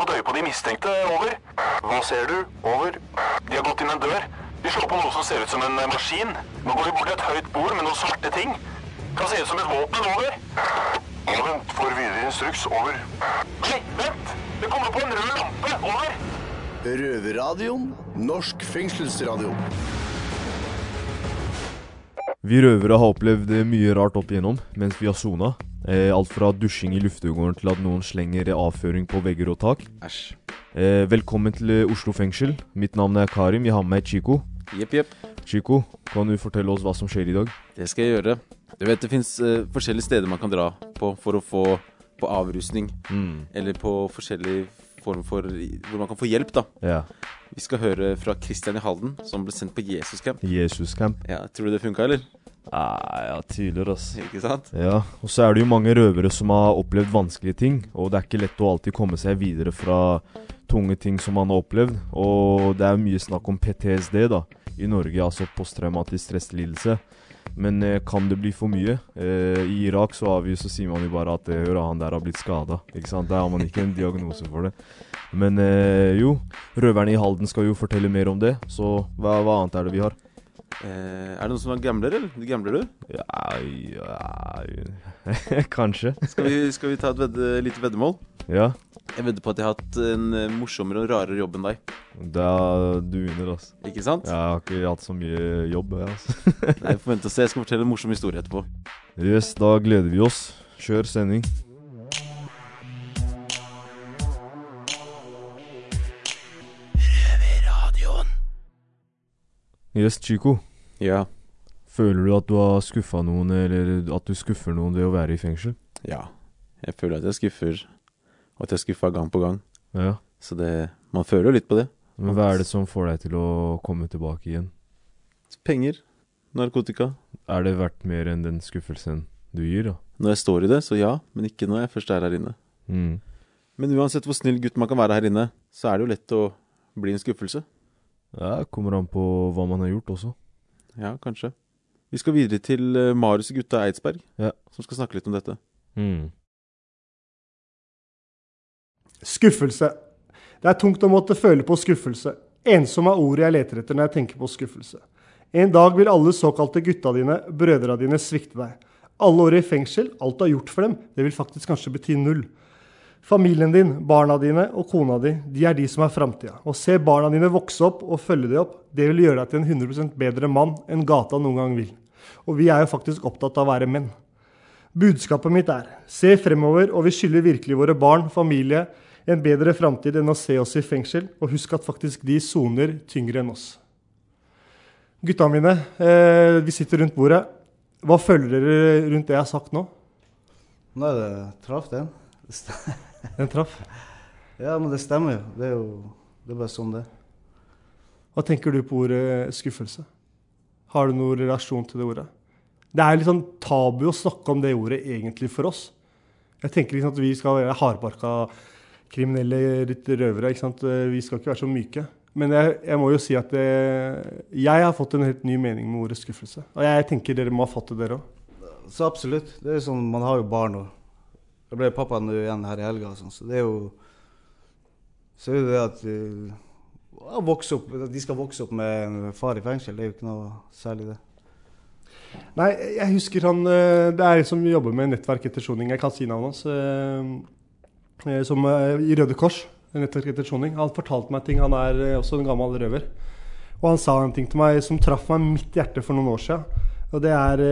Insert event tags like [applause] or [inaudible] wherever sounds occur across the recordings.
fått øye på de mistenkte. Over. Hva ser du? Over. De har gått inn en dør. De slår på noe som ser ut som en eh, maskin. Nå går de bort til et høyt bord med noen svarte ting. Kan se ut som et våpen. Over. Vent. Får videre instruks. Over. Nei, vent! Det kommer på en rød lampe. Over. Røverradioen. Norsk fengselsradio. Vi røvere har opplevd mye rart opp igjennom mens vi har sona. Eh, alt fra dusjing i luftegården til at noen slenger avføring på vegger og tak. Æsj. Eh, velkommen til eh, Oslo fengsel. Mitt navn er Karim. Jeg har med meg Chico. Jepp, jepp. Chico, kan du fortelle oss hva som skjer i dag? Det skal jeg gjøre. Du vet det fins forskjellige steder man kan dra på for å få på avrusning. Mm. Eller på forskjellige former for Hvor man kan få hjelp, da. Ja. Vi skal høre fra Christian i Halden, som ble sendt på Jesuscamp. Jesuscamp. Ja, tror du det funka, eller? Ah, ja, tidligere, altså. Ikke sant? Ja, og så er det jo mange røvere som har opplevd vanskelige ting. Og det er ikke lett å alltid komme seg videre fra tunge ting som man har opplevd. Og det er mye snakk om PTSD da, i Norge, altså posttraumatisk stresslidelse. Men eh, kan det bli for mye? Eh, I Irak så, har vi, så sier man jo bare at eh, hør, han der har blitt skada. Der har man ikke en diagnose for det. Men eh, jo, røverne i Halden skal jo fortelle mer om det. Så hva, hva annet er det vi har? Eh, er det noen som er gambler, eller? Du Gambler du? Ja, ja [laughs] Kanskje. Skal vi, skal vi ta et vedde, lite veddemål? Ja. Jeg vedder på at jeg har hatt en eh, morsommere og rarere jobb enn deg. Er du vinner, altså. Ikke sant? Jeg har ikke hatt så mye jobb, jeg, altså. Nei, får vente og se. Jeg skal fortelle en morsom historie etterpå. Yes, da gleder vi oss. Kjør sending. Yes, Chico. Ja. Føler du at du har skuffa noen, eller at du skuffer noen ved å være i fengsel? Ja. Jeg føler at jeg skuffer, og at jeg skuffa gang på gang. Ja. Så det Man føler jo litt på det. Men hva er det som får deg til å komme tilbake igjen? Penger. Narkotika. Er det verdt mer enn den skuffelsen du gir, da? Når jeg står i det, så ja. Men ikke når jeg først er her inne. Mm. Men uansett hvor snill gutt man kan være her inne, så er det jo lett å bli en skuffelse. Ja, kommer an på hva man har gjort også. Ja, kanskje. Vi skal videre til eh, Marius og gutta Eidsberg, Ja. som skal snakke litt om dette. Mm. Skuffelse. Det er tungt å måtte føle på skuffelse. Ensom er ordet jeg leter etter når jeg tenker på skuffelse. En dag vil alle såkalte gutta dine, brødra dine, svikte deg. Alle år i fengsel, alt du har gjort for dem, det vil faktisk kanskje bety null. Familien din, barna dine og kona di, de er de som er framtida. Å se barna dine vokse opp og følge dem opp, det vil gjøre deg til en 100% bedre mann enn gata noen gang vil. Og vi er jo faktisk opptatt av å være menn. Budskapet mitt er se fremover, og vi skylder virkelig våre barn, familie, en bedre framtid enn å se oss i fengsel, og husk at faktisk de soner tyngre enn oss. Gutta mine, eh, vi sitter rundt bordet. Hva føler dere rundt det jeg har sagt nå? Nei, det traff den. Den traff. Ja, men det stemmer jo. Det er jo det er bare sånn det. Hva tenker du på ordet skuffelse? Har du noen relasjon til det ordet? Det er litt sånn tabu å snakke om det ordet egentlig for oss. Jeg tenker liksom at vi skal være hardbarka kriminelle litt røvere. ikke sant? Vi skal ikke være så myke. Men jeg, jeg må jo si at det, jeg har fått en helt ny mening med ordet skuffelse. Og jeg tenker dere må ha fått det, dere òg. Så absolutt. Det er jo sånn, Man har jo barn og Jeg ble pappa nå igjen her i helga, sånn, så det er jo Så er det at å vokse opp, de skal vokse opp med far i fengsel, det er jo ikke noe særlig, det. Nei, jeg husker han eh, Det er en som jobber med nettverk etter soning. Jeg kan si navnet hans. eh, Som i Røde Kors. Nettverk etter soning. Han fortalte meg ting. Han er også en gammel røver. Og han sa en ting til meg som traff meg midt i hjertet for noen år siden. Og det er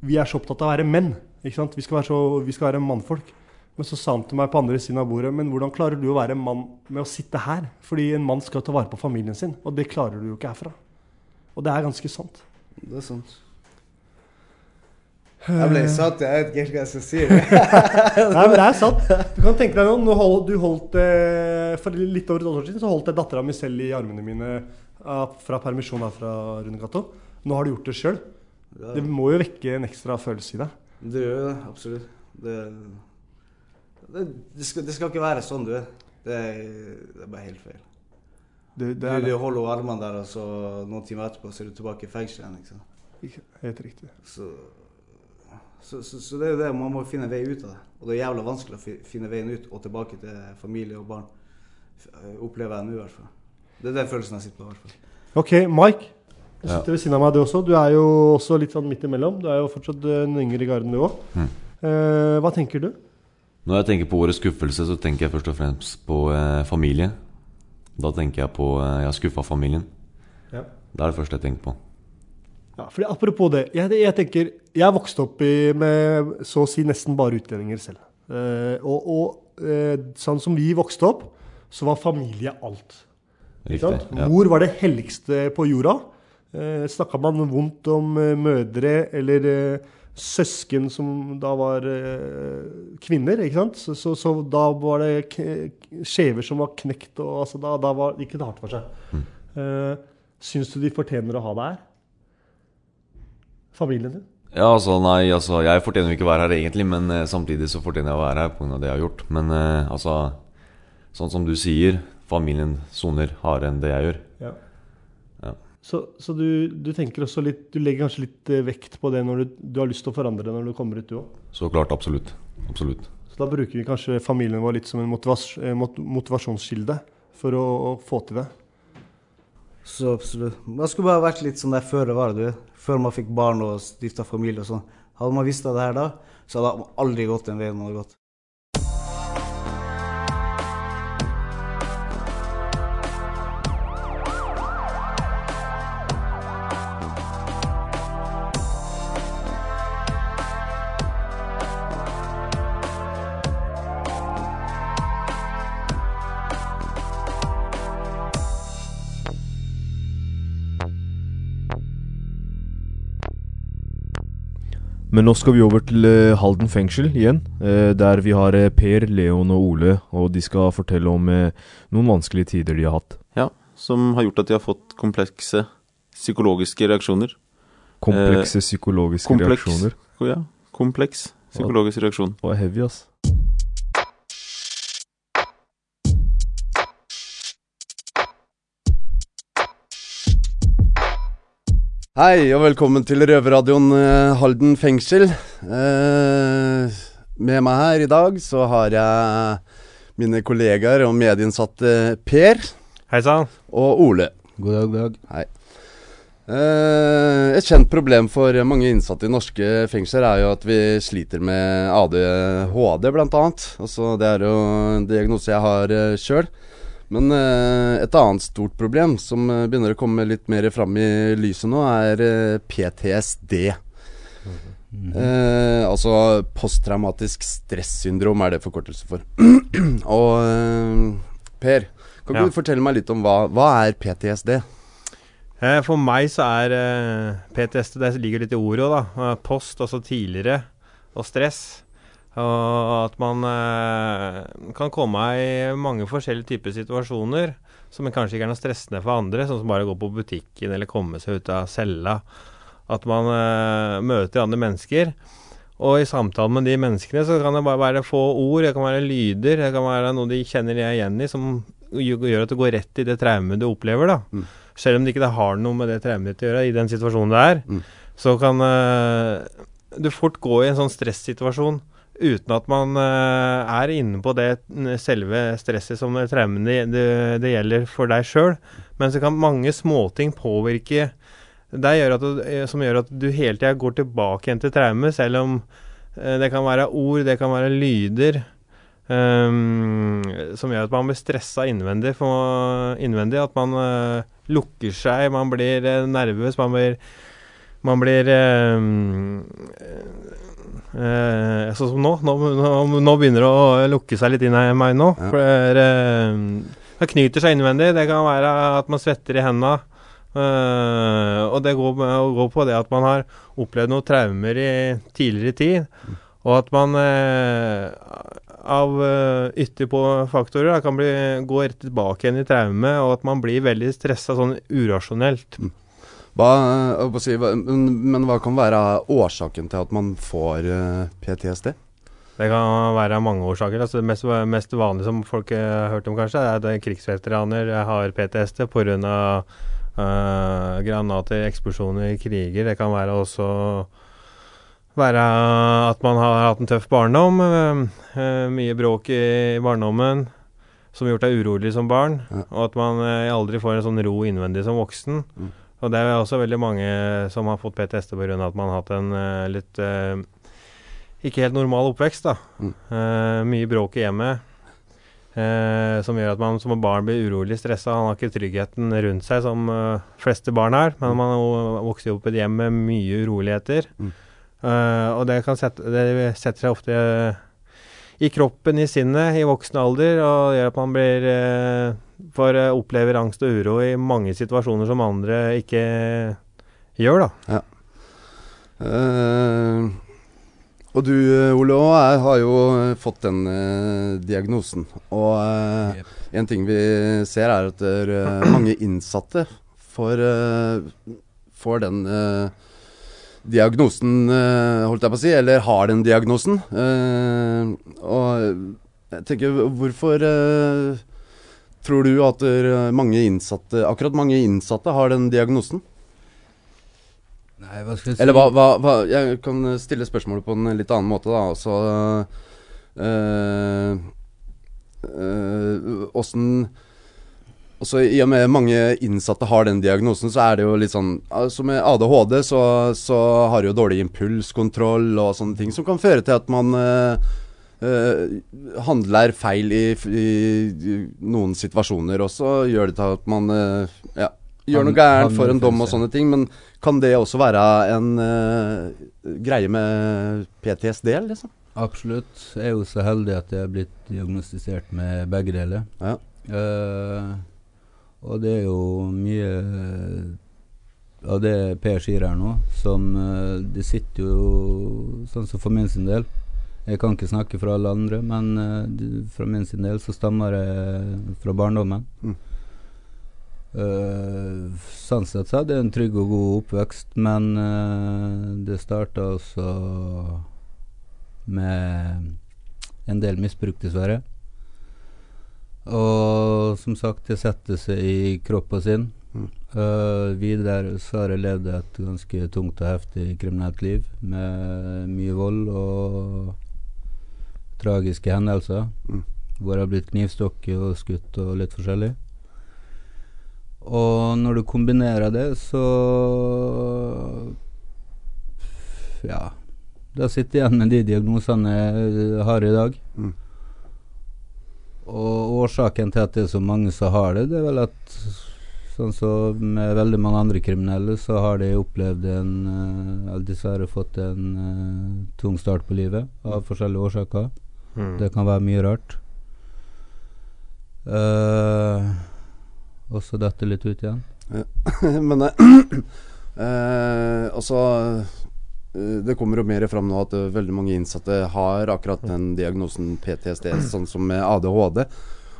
Vi er så opptatt av å være menn. Vi skal være, så, vi skal være mannfolk. Men så sa han til meg på andre siden av bordet Men hvordan klarer du å være en mann med å sitte her? Fordi en mann skal ta vare på familien sin, og det klarer du jo ikke herfra. Og det er ganske sant. Det er sant. Jeg ble satt, jeg vet ikke helt hva jeg skal si. [laughs] Nei, men det er sant. Du kan tenke deg nå, nå hold, du holdt, eh, For litt over et år siden så holdt jeg dattera mi selv i armene mine eh, fra permisjon her fra Rundegato. Nå har du gjort det sjøl. Det må jo vekke en ekstra følelse i deg. Det gjør jo det, absolutt. Det, det, det, skal, det skal ikke være sånn, du er- det er bare helt feil. Du, det er du du holder armene der, og så noen timer etterpå så er du tilbake i fengsel igjen. ikke sant? Ikke- Helt riktig. Så Så, så, så det er jo det, man må finne en vei ut av det. Og det er jævla vanskelig å finne veien ut og tilbake til familie og barn. Øh, Opplever jeg nå, i hvert fall. Det er den følelsen jeg sitter på, i hvert fall. Ok, Mike. Du sitter ved siden av meg, du også. Du er jo også litt sånn midt imellom. Du er jo fortsatt en yngre i garden, du òg. Mm. hva tenker du? Når jeg tenker på årets skuffelse, så tenker jeg først og fremst på eh, familie. Da tenker jeg på eh, Jeg har skuffa familien. Ja. Det er det første jeg tenker på. Ja, fordi Apropos det. Jeg, jeg tenker, jeg vokste opp i, med så å si nesten bare utlendinger selv. Eh, og og eh, sånn som vi vokste opp, så var familie alt. Riktig. Ja. Mor var det helligste på jorda. Eh, Snakka man vondt om eh, mødre eller eh, søsken som da var eh, kvinner, ikke sant? Så, så, så da var det skjever som var knekt, og altså, da, da var, gikk det hardt for seg. Mm. Eh, syns du de fortjener å ha deg her? Familien din? Ja, altså, nei, altså Jeg fortjener jo ikke å være her egentlig, men eh, samtidig så fortjener jeg å være her pga. det jeg har gjort. Men eh, altså Sånn som du sier, familien soner hardere enn det jeg gjør. Så, så du, du tenker også litt Du legger kanskje litt eh, vekt på det når du, du har lyst til å forandre det når du kommer ut, du òg? Så klart, absolutt. Absolutt. Så da bruker vi kanskje familien vår litt som en motivas eh, mot- motivasjonskilde for å, å få til det. Så absolutt. Man skulle bare vært litt sånn der før det var, du. Før man fikk barn og stifta familie og sånn. Hadde man visst det her da, så hadde man aldri gått den veien man har gått. Men nå skal vi over til eh, Halden fengsel igjen, eh, der vi har eh, Per, Leon og Ole, og de skal fortelle om noen vanskelige tider de har hatt. Ja, som har gjort at de har fått komplekse psykologiske reaksjoner. Komplekse psykologiske kompleks. reaksjoner. Ja, kompleks psykologisk reaksjon. Og er heavy, ass. Hei, og velkommen til Røverradioen eh, Halden fengsel. Eh, med meg her i dag så har jeg mine kollegaer og medinnsatte Per Hei sann. og Ole. God dag, god dag. Hei. Eh, et kjent problem for mange innsatte i norske fengsler er jo at vi sliter med ADHD, blant annet. Altså, det er jo en diagnose jeg har uh, sjøl. Men eh, et annet stort problem som eh, begynner å komme litt mer fram i lyset nå, er eh, PTSD. Eh, altså posttraumatisk stressyndrom er det forkortelse for. [clears throat] Og eh, Per, kan Ja. du fortelle meg litt om hva, hva er PTSD? Eh, For meg så er PTSD Det ligger litt i ordet òg, da. Post, altså tidligere, og stress. Og at man eh, kan komme i mange forskjellige typer situasjoner som kanskje ikke er noe stressende for andre, sånn som bare å gå på butikken eller komme seg ut av cella. At man eh, møter andre mennesker. Og i samtalen med de menneskene så kan det bare være få ord, det kan være lyder, det kan være noe de kjenner igjen i, som gjør at du går rett i det traumet du opplever. da. Mm. Selv om det ikke har noe med det traumet ditt å gjøre, i den situasjonen det er, Mm. så kan eh, du fort gå i en sånn stressituasjon uten at man eh, er inne på det selve stresset som traumen det, det, gjelder for deg sjøl. Men så kan mange småting påvirke deg, eh, som gjør at du hele tida går tilbake igjen til traumet, selv om eh, det kan være ord, det kan være lyder. Um, som gjør at man blir stressa innvendig, innvendig. At man uh, lukker seg, man blir nervøs, man blir Man blir eh, eh, Sånn som nå. Nå, nå. nå begynner det å lukke seg litt inn i meg nå. Ja. For det, er, eh, det knyter seg innvendig. Det kan være at man svetter i henda. eh, og det går, går på det at man har opplevd noen traumer i tidligere tid. Og at man eh, av uh, ytterpå faktorer da, kan bli, gå rett tilbake igjen i traume, og at man blir veldig stressa sånn urasjonelt. Hva, si, men, men hva kan være årsaken til at man får eh, PTSD? Det kan være mange årsaker. Altså det mest, mest vanlige som folk eh, har hørt om, kanskje, er at krigsveteraner har PTSD pga. Uh, granater, eksplosjoner i kriger. Det kan være også være at man har hatt en tøff barndom. Uh, eh, mye bråk i barndommen som har gjort deg urolig som barn. Ja. Og at man uh, aldri får en sånn ro innvendig som voksen. Mm. Og det er også veldig mange som har fått PTSD pga. at man har hatt en eh, litt eh, ikke helt normal oppvekst. da. Mm. Uh, mye bråk i hjemmet. Eh, som gjør at man som barn blir urolig, stressa. Han har ikke tryggheten rundt seg som uh, fleste barn har. Men man har vokst opp i et hjem med mye uroligheter. Mm. Eh, og det, kan sette, det setter seg ofte i kroppen, i sinnet, i voksen alder, og gjør at man blir eh, får eh, opplever angst og uro i mange situasjoner som andre ikke gjør, da. Eh, og du, Ole, og jeg har jo fått den uh, diagnosen. Og eh, en ting vi ser, er at det er mange innsatte får, får den eh, diagnosen, eh, holdt jeg på å si, eller har den diagnosen. Eh, og jeg tenker, hvorfor eh, tror du at mange innsatte, akkurat mange innsatte har den diagnosen? Nei, hva skal jeg si? Eller hva, hva, hva Jeg kan stille spørsmålet på en litt annen måte, da. Altså øh, øh, Åssen også I og med mange innsatte har den diagnosen, så er det jo litt sånn altså Med ADHD så, så har du jo dårlig impulskontroll og sånne ting som kan føre til at man eh, øh, handler feil i, i, noen situasjoner. også. gjør det til at man eh, ja, gjør noe gærent for en dom og sånne ting. Men kan det også være en øh, greie med PTSD, liksom? Absolutt. Jeg er jo så heldig at jeg er blitt diagnostisert med begge deler. Ja. Eh, og det er jo mye av det Per sier her nå, som eh, Det sitter jo sånn som for min sin del. Jeg kan ikke snakke for alle andre, men eh, for min sin del så stammer det fra barndommen. Mm. Uh, sånn sett så hadde jeg en trygg og god oppvekst, men uh, det starta også med en del misbruk, dessverre. Og som sagt, det setter seg i kropp og sinn. Mm. Uh, videre så har jeg levd et ganske tungt og heftig kriminelt liv med mye vold og tragiske hendelser. Mm. Hvor jeg har blitt knivstukket og skutt og litt forskjellig. Og når du kombinerer det, så Ja. Da sitter jeg igjen med de diagnosene jeg har i dag. Mm. Og årsaken til at det er så mange som har det, det er vel at sånn som med veldig mange andre kriminelle, så har de opplevd en eh, Eller dessverre fått en uh, tung start på livet av forskjellige årsaker. Mm. Det kan være mye rart. Uh, og så detter litt ut igjen. Ja. [laughs] Men uh, [clears throat] altså Det kommer jo mer fram nå at eh, veldig mange innsatte har akkurat den diagnosen PTSD, sånn som med ADHD.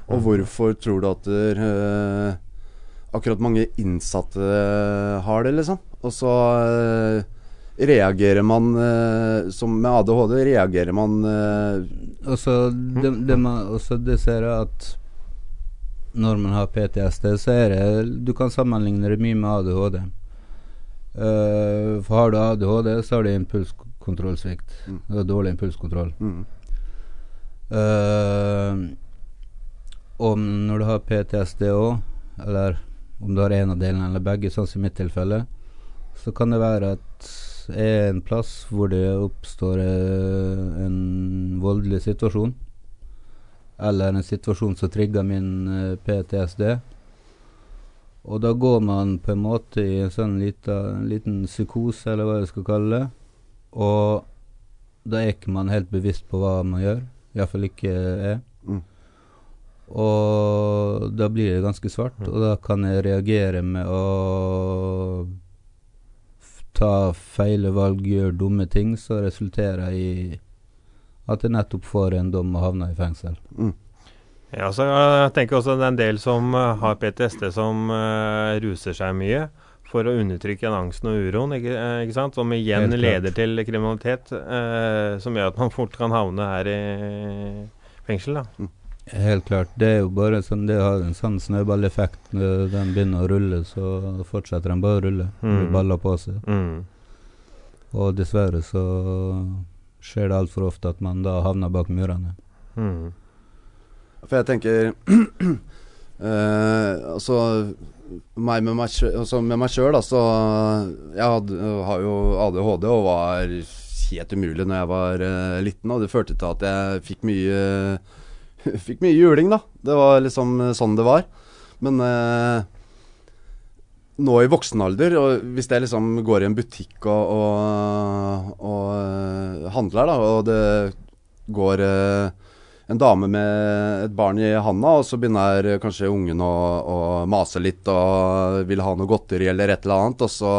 Og hvorfor tror du at uh, akkurat mange innsatte har det, liksom? Og så uh, reagerer man uh, Som med ADHD reagerer man eh, Og så de, de, man- og så det ser at når man har PTSD, så er det Du kan sammenligne det mye med ADHD. Eh, for har du ADHD, så har du impulskontrollsvikt. Mm. Du har dårlig impulskontroll. mm, Uh, om når du har PTSD òg, eller om du har en av delene eller begge, sånn som i mitt tilfelle, så kan det være at Det er en plass hvor det oppstår uh, en voldelig situasjon. Eller en situasjon som trigger min PTSD. Og da går man på en måte i en sånn lita, en liten psykose, eller hva jeg skal kalle det. Og da er ikke man helt bevisst på hva man gjør. Iallfall ikke jeg. Mm. Og da blir det ganske svart, og da kan jeg reagere med å ta feile valg, gjøre dumme ting, som resulterer i at jeg nettopp får en dom og havner i fengsel. Ja, så jeg tenker også det er en del som eh, har PTSD som uh, ruser seg mye for å undertrykke den angsten og uroen, ikke, eh, ikke sant? som igjen leder til kriminalitet, uh, som gjør at man fort kan havne her i fengsel. da. Helt klart. Det er jo bare sånn, det har en sånn snøballeffekt. Når den begynner å rulle, så fortsetter den bare å rulle. Mm. Det baller på seg. Mm. Og dessverre så skjer det altfor ofte at man da havner bak murene. Mm. For jeg tenker [clears throat] eh, Altså meg med meg, altså med meg sjøl, da, så Jeg hadde, har jo ADHD og var helt umulig når jeg var eh, liten, og det førte til at jeg fikk mye [laughs] Fikk mye juling, da. Det var liksom sånn det var. Men eh, nå i voksen alder, og hvis jeg liksom går i en butikk og, og, og eh, handler, da, og det går eh, en dame med et barn i handa, og så begynner kanskje ungen å, å mase litt og vil ha noe godteri eller et eller annet, og så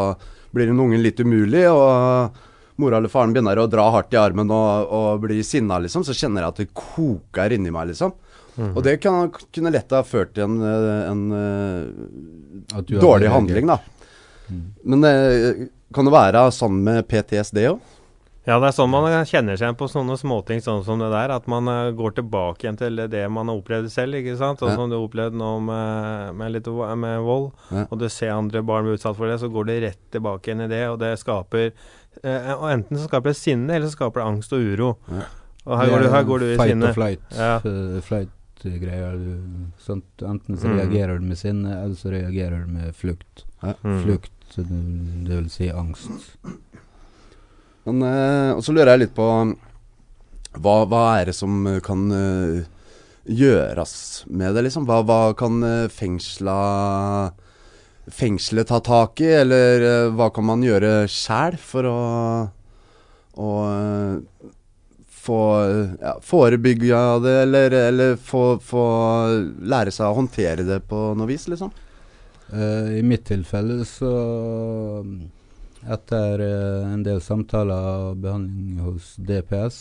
blir hun ungen litt umulig, og mora eller faren begynner å dra hardt i armen og, og bli sinna, liksom, så kjenner jeg at det koker inni meg, liksom. Mhm. Og det kan, kunne lett ha ført til en, en eh, dårlig handling, da. Mm. Men eh, kan det være sånn med PTSD òg? Ja, det er sånn man kjenner seg på sånne småting sånn som det der. At man eh, går tilbake igjen til det man har opplevd selv, ikke sant. Sånn Ja. som du opplevde nå med, med litt med vold. Ja. Og du ser andre barn bli utsatt for det, så går det rett tilbake igjen i det. Og det skaper eh, og Enten så skaper det sinne, eller så skaper det angst og uro. Ja. Og her går, du, her går du i fight sinne. or flight. Ja. eh, Flight-greier. du- sånt. Enten så Mm. reagerer du med sinne, eller så reagerer du med flukt. Ja. Mm. Flukt, det vil si angst. Men eh, Og så lurer jeg litt på hva, hva er det som eh, kan eh, gjøres med det, liksom? Hva, hva kan fengsla Fengselet ta tak i, eller hva kan man gjøre sjæl for å, å få ja, forebygge det, eller, eller få, få lære seg å håndtere det på noe vis, liksom? Uh, I mitt tilfelle så Etter eh, en del samtaler og behandling hos DPS,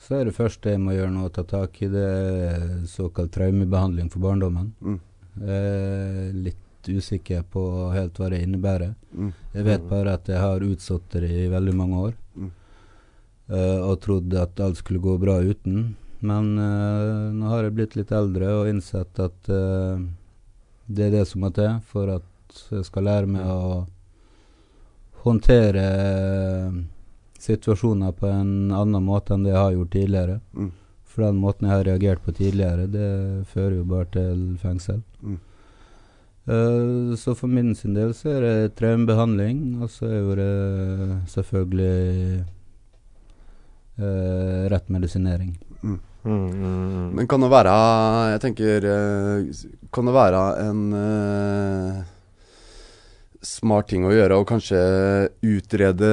så er det første jeg må gjøre nå å ta tak i, det er såkalt traumebehandling for barndommen. Mm. Er litt usikker på helt hva det innebærer. Mm. Jeg vet bare at jeg har utsatt det i veldig mange år. Mm. eh, og trodde at alt skulle gå bra uten. Men eh, nå har jeg blitt litt eldre og innsett at eh, det er det som må til for at jeg skal lære meg å håndtere eh, situasjoner på en annen måte enn det jeg har gjort tidligere. Mm. For den måten jeg har reagert på tidligere, det fører jo bare til fengsel. Mm. Eh, så for min sin del så er det traumebehandling, og så er det selvfølgelig eh, rett medisinering. Mm. Mm, mm, mm. Men kan det være Jeg tenker eh, Kan det være en eh, smart ting å gjøre og kanskje utrede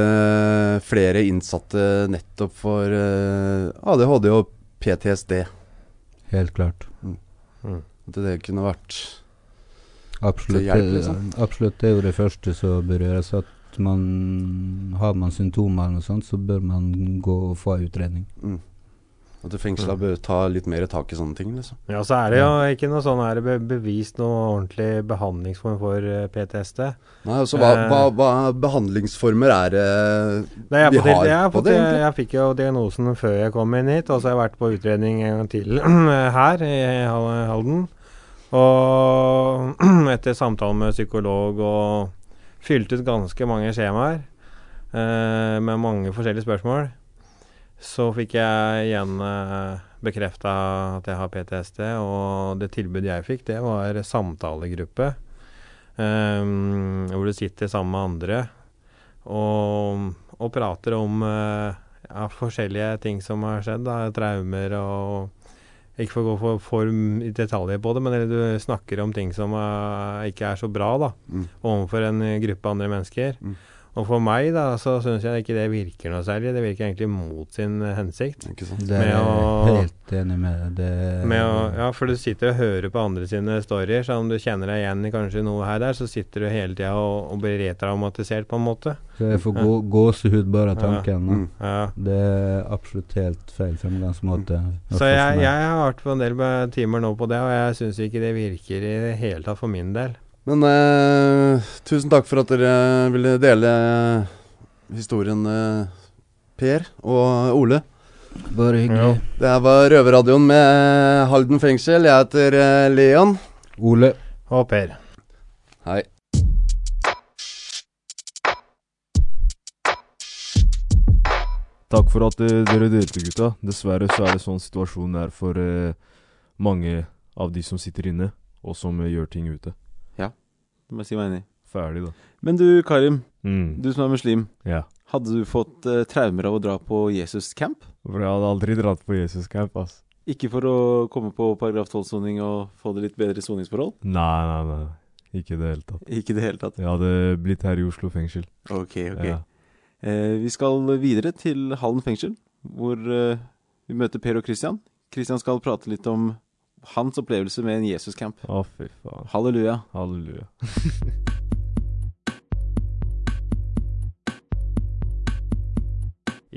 flere innsatte nettopp for eh, ADHD og PTSD? Helt klart. Mm. At det kunne vært Absolutt. Til hjelp, liksom. Absolutt, det er jo det første som bør gjøres. At man Har man symptomer eller noe sånt, så bør man gå og få utredning. mm. At fengsla bør ta litt mer tak i sånne ting, liksom. Ja, så er det jo ikke noe sånn er det bevist noe ordentlig behandlingsform for eh, PTSD. Nei, altså hva, Eh. hva, hva behandlingsformer er det Nei, jeg, vi har jeg, jeg, på det, egentlig? jeg fikk jo diagnosen før jeg kom inn hit, og så har jeg vært på utredning en gang til [clears throat] her i Halden. Og [clears throat] etter samtale med psykolog og fylt ut ganske mange skjemaer eh, med mange forskjellige spørsmål, så fikk jeg igjen eh, bekrefta at jeg har PTSD, og det tilbudet jeg fikk, det var samtalegruppe. Um, hvor du sitter sammen med andre og, og prater om uh, ja, forskjellige ting som har skjedd. Da, traumer og Ikke for å gå for, for i detaljer på det, men du snakker om ting som uh, ikke er så bra da, Mm. overfor en gruppe andre mennesker. Mm. Og for meg da, så syns jeg ikke det virker noe særlig. Det virker egentlig mot sin eh, hensikt. Ikke sant? Det er å- helt enig med. Det, Med å, ja, for du sitter og hører på andre sine storyer, så om du kjenner deg igjen i kanskje noe her der, så sitter du hele tida og, og blir retraumatisert på en måte. jeg får gå, gåsehud bare av tanken. Ja. Mm. Ja. Det er absolutt helt feil fremgangsmåte. hvert Så jeg, jeg har vært på en del timer nå på det, og jeg syns ikke det virker i det hele tatt for min del. Men eh, tusen takk for at dere ville dele historien, eh, Per og Ole. Bare hyggelig. Det her var Røverradioen med Halden fengsel. Jeg heter eh, Leon. Ole. Og Per. Hei. Takk for at eh, dere delte, gutta. Dessverre så er det sånn situasjonen er for eh, mange av de som sitter inne, og som gjør ting ute. Må jeg si meg enig. Ferdig, da. Men du, Karim. Mm. Du som er muslim. Ja. Hadde du fått uh, traumer av å dra på Jesus-camp? For jeg hadde aldri dratt på Jesus-camp, ass. Ikke for å komme på paragraf 12-soning og få det litt bedre soningsforhold? Nei, nei, nei. Ikke i det hele tatt. Ikke det hele tatt. Jeg hadde blitt her i Oslo fengsel. Ok, ok. Ja. Eh, vi skal videre til Hallen fengsel, hvor eh, vi møter Per og Christian. Christian skal prate litt om hans opplevelse med en Jesus-camp. Å, fy faen. Halleluja. Halleluja. [laughs]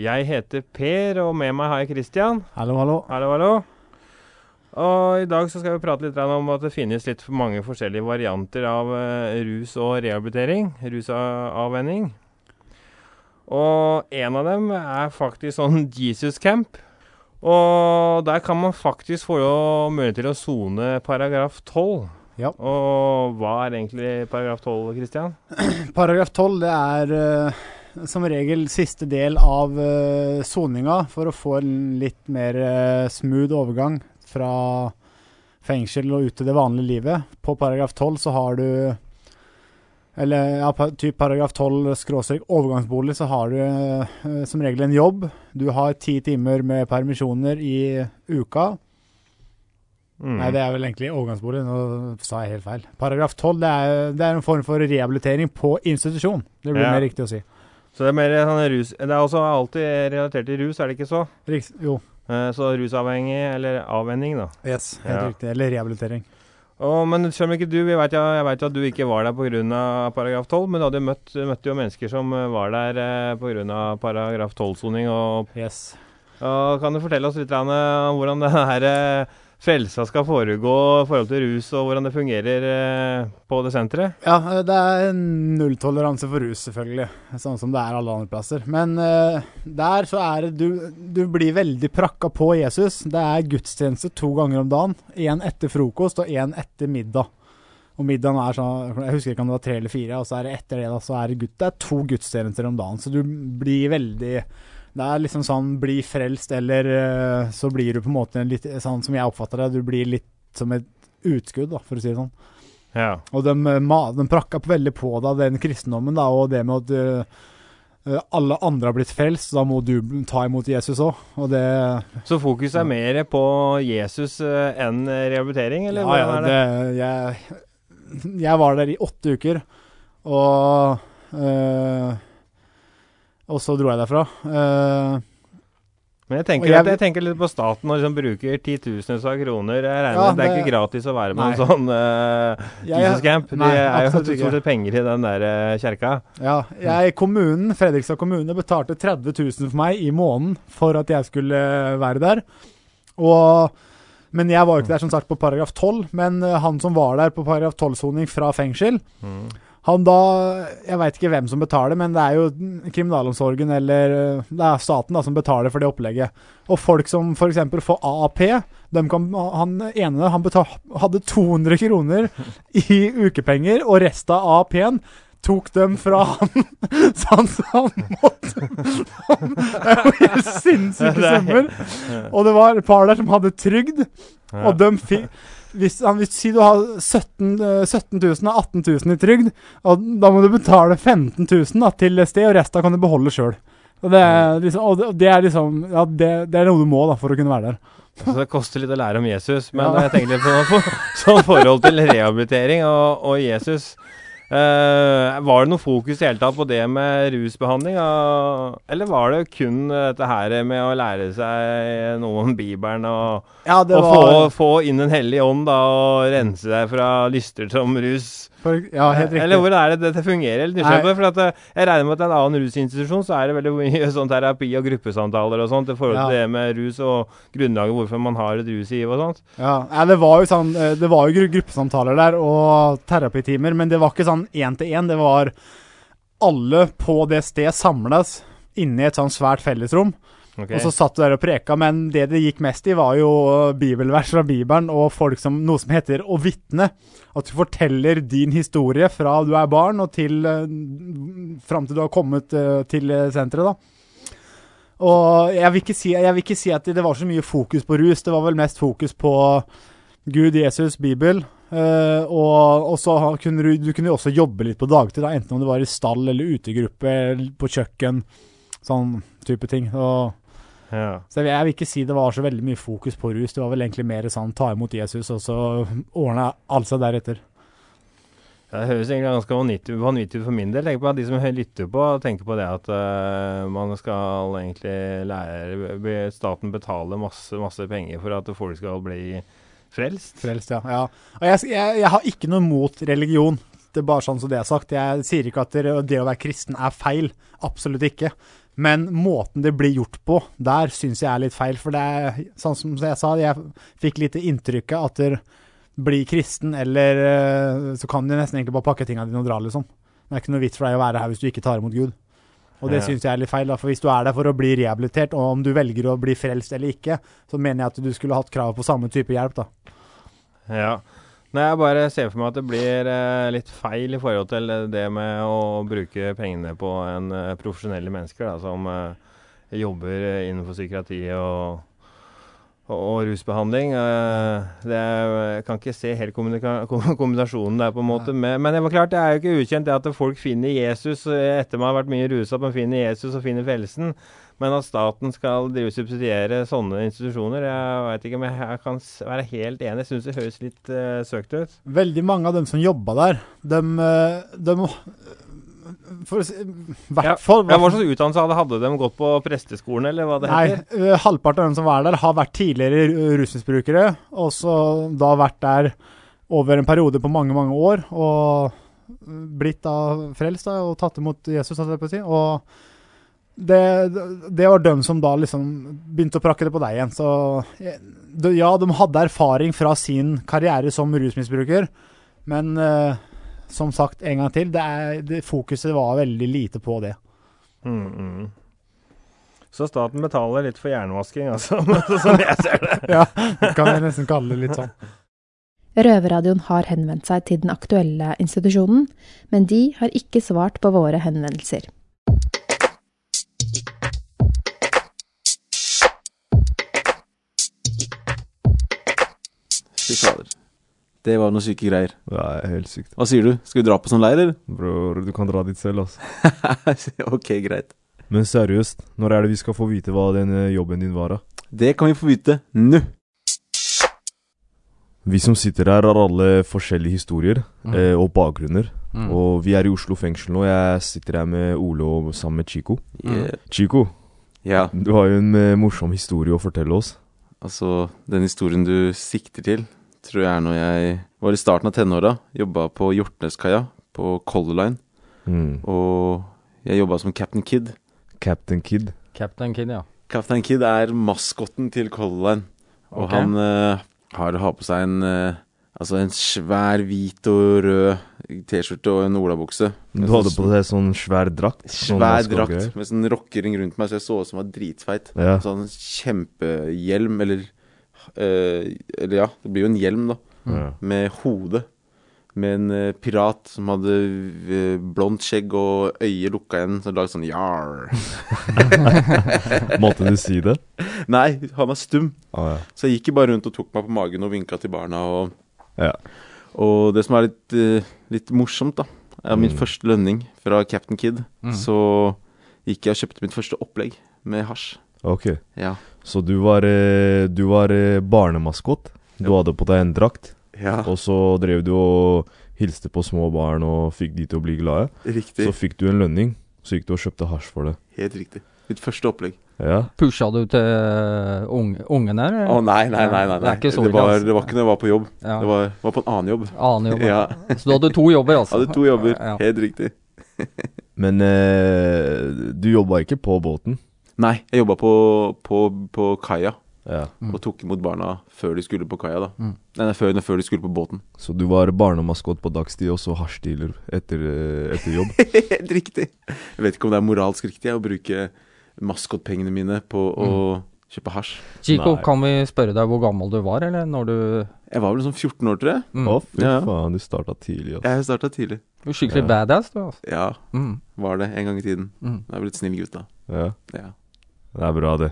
Jeg heter Per, og med meg har jeg Christian. Hallo, hallo. Hallo, hallo. Og i dag så skal vi prate litt om at det finnes litt mange forskjellige varianter av eh, rus og rehabilitering. Rusavvenning. Og en av dem er faktisk sånn Jesus Camp. Og der kan man faktisk få mulighet til å sone paragraf 12. Ja. Og hva er egentlig paragraf 12, Kristian? [clears throat] Paragraf 12 det er uh, som regel siste del av uh, soninga for å få en litt mer uh, smooth overgang fra fengsel og ut til det vanlige livet. På paragraf 12 så har du eller ja, typ paragraf 12 skråstrek overgangsbolig, så har du eh, som regel en jobb. Du har ti timer med permisjoner i uka. Mm. Nei, det er vel egentlig overgangsbolig. Nå sa jeg helt feil. Paragraf 12 det er, det er en form for rehabilitering på institusjon. Det blir Ja. mer riktig å si. Så det er mer sånn rus Det er også alltid relatert til rus, er det ikke så? Riks, jo. Eh, Så rusavhengig, eller avvenning, da. Yes, helt Ja. riktig. Eller rehabilitering. Og, men selv om ikke du, vet jeg vet at du ikke var der pga. paragraf 12, men du hadde møtt, møtte jo mennesker som eh, var der eh, pga. paragraf 12-soning. Og, Yes. og kan du fortelle oss litt eh, hvordan det her eh, frelsa skal foregå i forhold til rus, og hvordan det fungerer eh, på det senteret? Ja, eh, det er nulltoleranse for rus, selvfølgelig. Sånn som det er alle andre plasser. Men uh, der så er det du, du blir veldig prakka på Jesus. Det er gudstjeneste to ganger om dagen. Én etter frokost og én etter middag. Og middagen er sånn Jeg husker ikke om det var tre eller fire. Og så er det etter det da, så er det, gutt, det er to gudstjenester om dagen. Så du blir veldig Det er liksom sånn bli frelst, eller eh, så blir du på en måte en litt sånn som jeg oppfatter det, du blir litt som et utskudd, da, for å si det sånn. Ja. Og de, eh, de prakka veldig på da, den kristendommen, da, og det med at eh, alle andre har blitt frelst, da må du ta imot Jesus òg. Og det Så fokus er mer på Jesus uh, enn rehabilitering, eller Ja, ja, det? jeg, jeg var der i åtte uker, og Og så dro jeg derfra. Uh, Men jeg tenker, jeg- at jeg tenker litt på staten og liksom bruker titusenvis av kroner. Jeg regner Ja, med Det er ikke gratis å være med Nei. en sånn uh, Jeg- Jesus Camp. Det er jo stort sett penger i den der uh, kjerka. Ja, jeg, kommunen, Fredrikstad kommune betalte 30 000 for meg i måneden for at jeg skulle være der. Og, men jeg var jo ikke der som sagt på paragraf 12, men han som var der på paragraf 12-soning fra fengsel, han da Jeg veit ikke hvem som betaler, men det er jo kriminalomsorgen eller eh, det er staten da som betaler for det opplegget. Og folk som f.eks. får AAP, kan, han ene han betal, hadde 200 kroner i ukepenger, og resten av AAP-en tok dem fra han, [laughs] så han, så han måtte Det er jo helt sinnssyke er- summer. Og det var et par der som hadde trygd, og de fikk hvis, hvis, si du har 17, eh, 17 000 og 18 000 i trygd, og da må du betale 15 000 da, til sted, og resten kan du beholde sjøl. Og, det er liksom, og det- det er liksom Ja, det, det er noe du må da for å kunne være der. Altså, det koster litt å lære om Jesus. Men Ja. jeg tenker litt på sånn forhold til rehabilitering og, og Jesus. Eh, var det noe fokus i hele tatt på det med rusbehandling? eller var det kun dette her med å lære seg noe om Bibelen og, Ja, og var- få, få inn Den hellige ånd da, og rense deg fra lyster som rus? For, ja, helt riktig. Eller hvor er det dette fungerer? For at eh, jeg regner med at en annen rusinstitusjon så er det veldig mye [laughs] sånn terapi og gruppesamtaler og sånt i forhold til Ja. det med rus og grunnlaget hvorfor man har et rusgiv og sånt. Ja, ja, det var jo sånn eh, Det var jo gruppesamtaler der og terapitimer, men det var ikke sånn én til én. Det var alle på det stedet samles inne i et sånn svært fellesrom. Ok. Og så satt du der og preka, men det det gikk mest i, var jo bibelvers fra Bibelen og folk som, noe som heter å vitne. At du forteller din historie fra du er barn og til uh, fram til du har kommet eh, til eh, senteret, da. Og jeg vil, si, jeg vil ikke si at det var så mye fokus på rus. Det var vel mest fokus på Gud, Jesus, Bibel. Uh, og, og så kunne du, du kunne også jobbe litt på dagtid, da, enten om du var i stall eller utegruppe, på kjøkken. Sånn type ting. Og, Ja. så jeg, vil- jeg vil ikke si det var så veldig mye fokus på rus. Det var vel egentlig mer sånn ta imot Jesus, og så ordna alt seg deretter. Ja, Det høres egentlig ganske vanvittig vanvittig ut for min del. Tenk på at De som lytter på, tenker på det at uh, man skal egentlig lære Staten betaler masse, masse penger for at folk skal bli frelst. Frelst, ja. ja. Og jeg, jeg, jeg har ikke noe mot religion. Det bare sånn som det er sagt. Jeg sier ikke at det, det å være kristen er feil. Absolutt ikke. Men måten det blir gjort på, der syns jeg er litt feil. For det er sånn som jeg sa, jeg fikk litt inntrykket at du blir kristen, eller eh, så kan du nesten egentlig bare pakke tingene dine og dra, liksom. Det er ikke noe vits for deg å være her hvis du ikke tar imot Gud. Og det Ja. syns jeg er litt feil, da. For hvis du er der for å bli rehabilitert, og om du velger å bli frelst eller ikke, så mener jeg at du skulle hatt krav på samme type hjelp, da. Ja. Nei, jeg bare ser for meg at det blir eh, litt feil i forhold til det med å bruke pengene på en eh, profesjonelle mennesker da, som eh, jobber innenfor psykiatri og, og, og rusbehandling. Eh, det er, jeg kan ikke se helt [laughs] kombinasjonen der, på en måte. Men, men det var klart, det er jo ikke ukjent det at folk finner Jesus eh, etter man har vært mye rusa, man finner Jesus og finner frelsen. Men at staten skal drive subsidiere sånne institusjoner, jeg vet ikke om jeg, kan være helt enig. Jeg syns det høres litt uh, søkt ut. Veldig mange av dem som jobba der, de, de For å si hvert fall Ja, Hva slags utdannelse hadde, hadde de gått på presteskolen, eller hva det heter? Nei, halvparten av dem som var der, har vært tidligere ru- rusmisbrukere, og så da vært der over en periode på mange, mange år, og blitt da frelst da, og tatt imot Jesus, holdt jeg på å si. Og det, det var dem som da liksom begynte å prakke det på deg igjen. Så ja, de hadde erfaring fra sin karriere som rusmisbruker, men uh, som sagt en gang til, det er, det, fokuset var veldig lite på det. Mm, mm. Så staten betaler litt for jernvasking, altså, [laughs] som jeg ser det. [laughs] Ja, det kan jeg nesten kalle det litt sånn. Røverradioen har henvendt seg til den aktuelle institusjonen, men de har ikke svart på våre henvendelser. Fy fader. Det var noen syke greier. Det er helt sykt. Hva sier du? Skal vi dra på sånn leir, eller? Bror, du kan dra dit selv, altså. [laughs] ok, greit. Men seriøst, når er det vi skal få vite hva den eh, jobben din var, da? Det kan vi få vite nå. Vi som sitter her, har alle forskjellige historier Mm. eh, og bakgrunner. Mm. Og vi er i Oslo fengsel nå. Jeg sitter her med Ole og sammen med Chico. Yeah. Chico, Ja, du har jo en eh, morsom historie å fortelle oss. altså, den historien du sikter til, tror jeg er når jeg var i starten av tenåra. Jobba på Hjortneskaia på Color Line. Mm. Og jeg jobba som Captain Kid. Captain Kid. Captain Kid, ja. Captain Kid er maskotten til Color Line. Og okay. han uh, har, har på seg en uh, Altså en svær hvit og rød T-skjorte og en olabukse. Du hadde på deg sånn svær drakt? sånn Svær drakt med sånn rockering rundt meg, så jeg så ut som jeg var dritfeit. Ja. Sånn kjempehjelm, eller Eller ja, det blir jo en hjelm, da. Ja. Med hode. Med en eh, pirat som hadde eh, blondt skjegg og øyet lukka igjen, som lagde sånn jar. [laughs] Måtte du si det? [laughs] Nei, han var stum. Ah, ja. Så jeg gikk bare rundt og tok meg på magen og vinka til barna. Og, Ja. og det som er litt, eh, litt morsomt, da, er min Mm. første lønning fra Captain Kid. Mm. Så gikk jeg og kjøpte mitt første opplegg med hasj. Ok. Ja. Så du var, eh, du var eh, barnemaskot? Du hadde på deg en drakt, ja. og så drev du og hilste på små barn og fikk de til å bli glade. Riktig. Så fikk du en lønning, så gikk du og kjøpte hasj for det. Helt riktig. Mitt første opplegg. Ja. Pusha du til unge, der? eller? Å nei, nei, nei. nei, Det ikke så det, var, det var ikke når jeg var på jobb. Ja. Det var, var på en annen jobb. Annen jobb. Ja. Så du hadde to jobber, altså? Jeg hadde to jobber. Ja. Helt riktig. [laughs] Men eh, du jobba ikke på båten? Nei, jeg jobba på, på, på kaia. Ja. Mm. Og tok imot barna før de skulle på kaia, da. Mm. Nei, nei, før, før de skulle på båten. Så du var barnemaskot på dagstid, og så hasjdealer etter, eh, etter jobb? [laughs] Helt riktig. Jeg vet ikke om det er moralsk riktig å bruke maskotpengene mine på å kjøpe hasj. Chico, Nei. kan vi spørre deg hvor gammel du var, eller når du Jeg var vel sånn 14 år, tror jeg. mm. Å, fy Ja. faen, du starta tidlig, altså. Jeg starta tidlig. Du er Skikkelig Ja. badass, du. altså. Ja, Mm. var det en gang i tiden. Mm. Jeg er blitt snill gutt, da. Ja. Ja. Det er bra, det.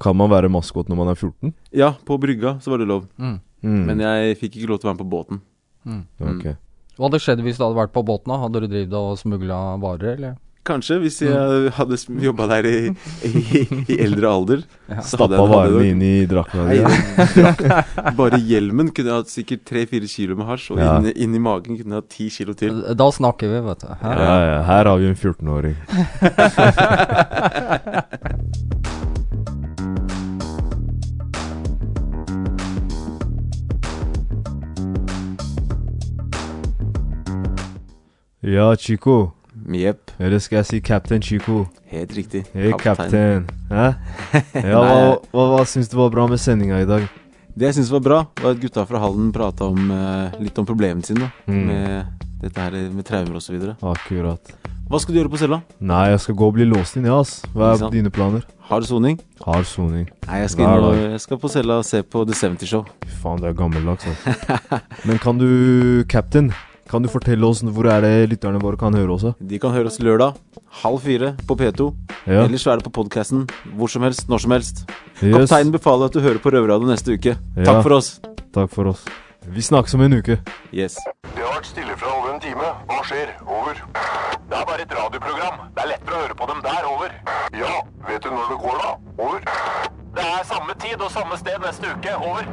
Kan man være maskot når man er 14? Ja, på brygga så var det lov. Mm. Mm. Men jeg fikk ikke lov til å være med på båten. Mm. Okay. Hva hadde skjedd hvis du hadde vært på båten? da? Hadde du drevet og smugla varer, eller? Kanskje, hvis jeg hadde jobba der i, i, i eldre alder. Ja. Stappa varene inn i drakta di? [laughs] Bare hjelmen kunne jeg hatt sikkert tre-fire kilo med hasj, og Ja. inni, i magen kunne jeg hatt ti kilo til. Da snakker vi, vet du. Ja, ja. Her har vi en 14-åring. [laughs] Ja, Chico. Jepp. Eller skal jeg si Captain Chico? Helt riktig. Hei, Kaptein. Captain. Hæ? [laughs] Ja, hva, hva, hva syns du var bra med sendinga i dag? Det jeg syns var bra, var at gutta fra Hallen prata om, eh, litt om problemene sine. Mm. Med dette her med traumer osv. Akkurat. Hva skal du gjøre på cella? Nei, jeg skal gå og bli låst inn, ja, ass. Hva er dine planer? Hard soning? Hard soning. Nei, jeg skal, inn og, jeg skal på cella og se på The 70 Show. Fy faen, det er gammeldags, altså. [laughs] Men kan du, captain, kan du fortelle oss hvor er det lytterne våre kan høre også? De kan høre oss lørdag halv fire på P2. Ja. Ellers er det på podkasten hvor som helst, når som helst. Yes. Kapteinen befaler at du hører på Røverradio neste uke. Ja. Takk for oss. Takk for oss. Vi snakkes om en uke. Yes. Det har vært stille fra over en time. Hva skjer? Over. Det er bare et radioprogram. Det er lettere å høre på dem der. Over. Ja, vet du når det går, da? Over. Det er samme tid og samme sted neste uke. Over.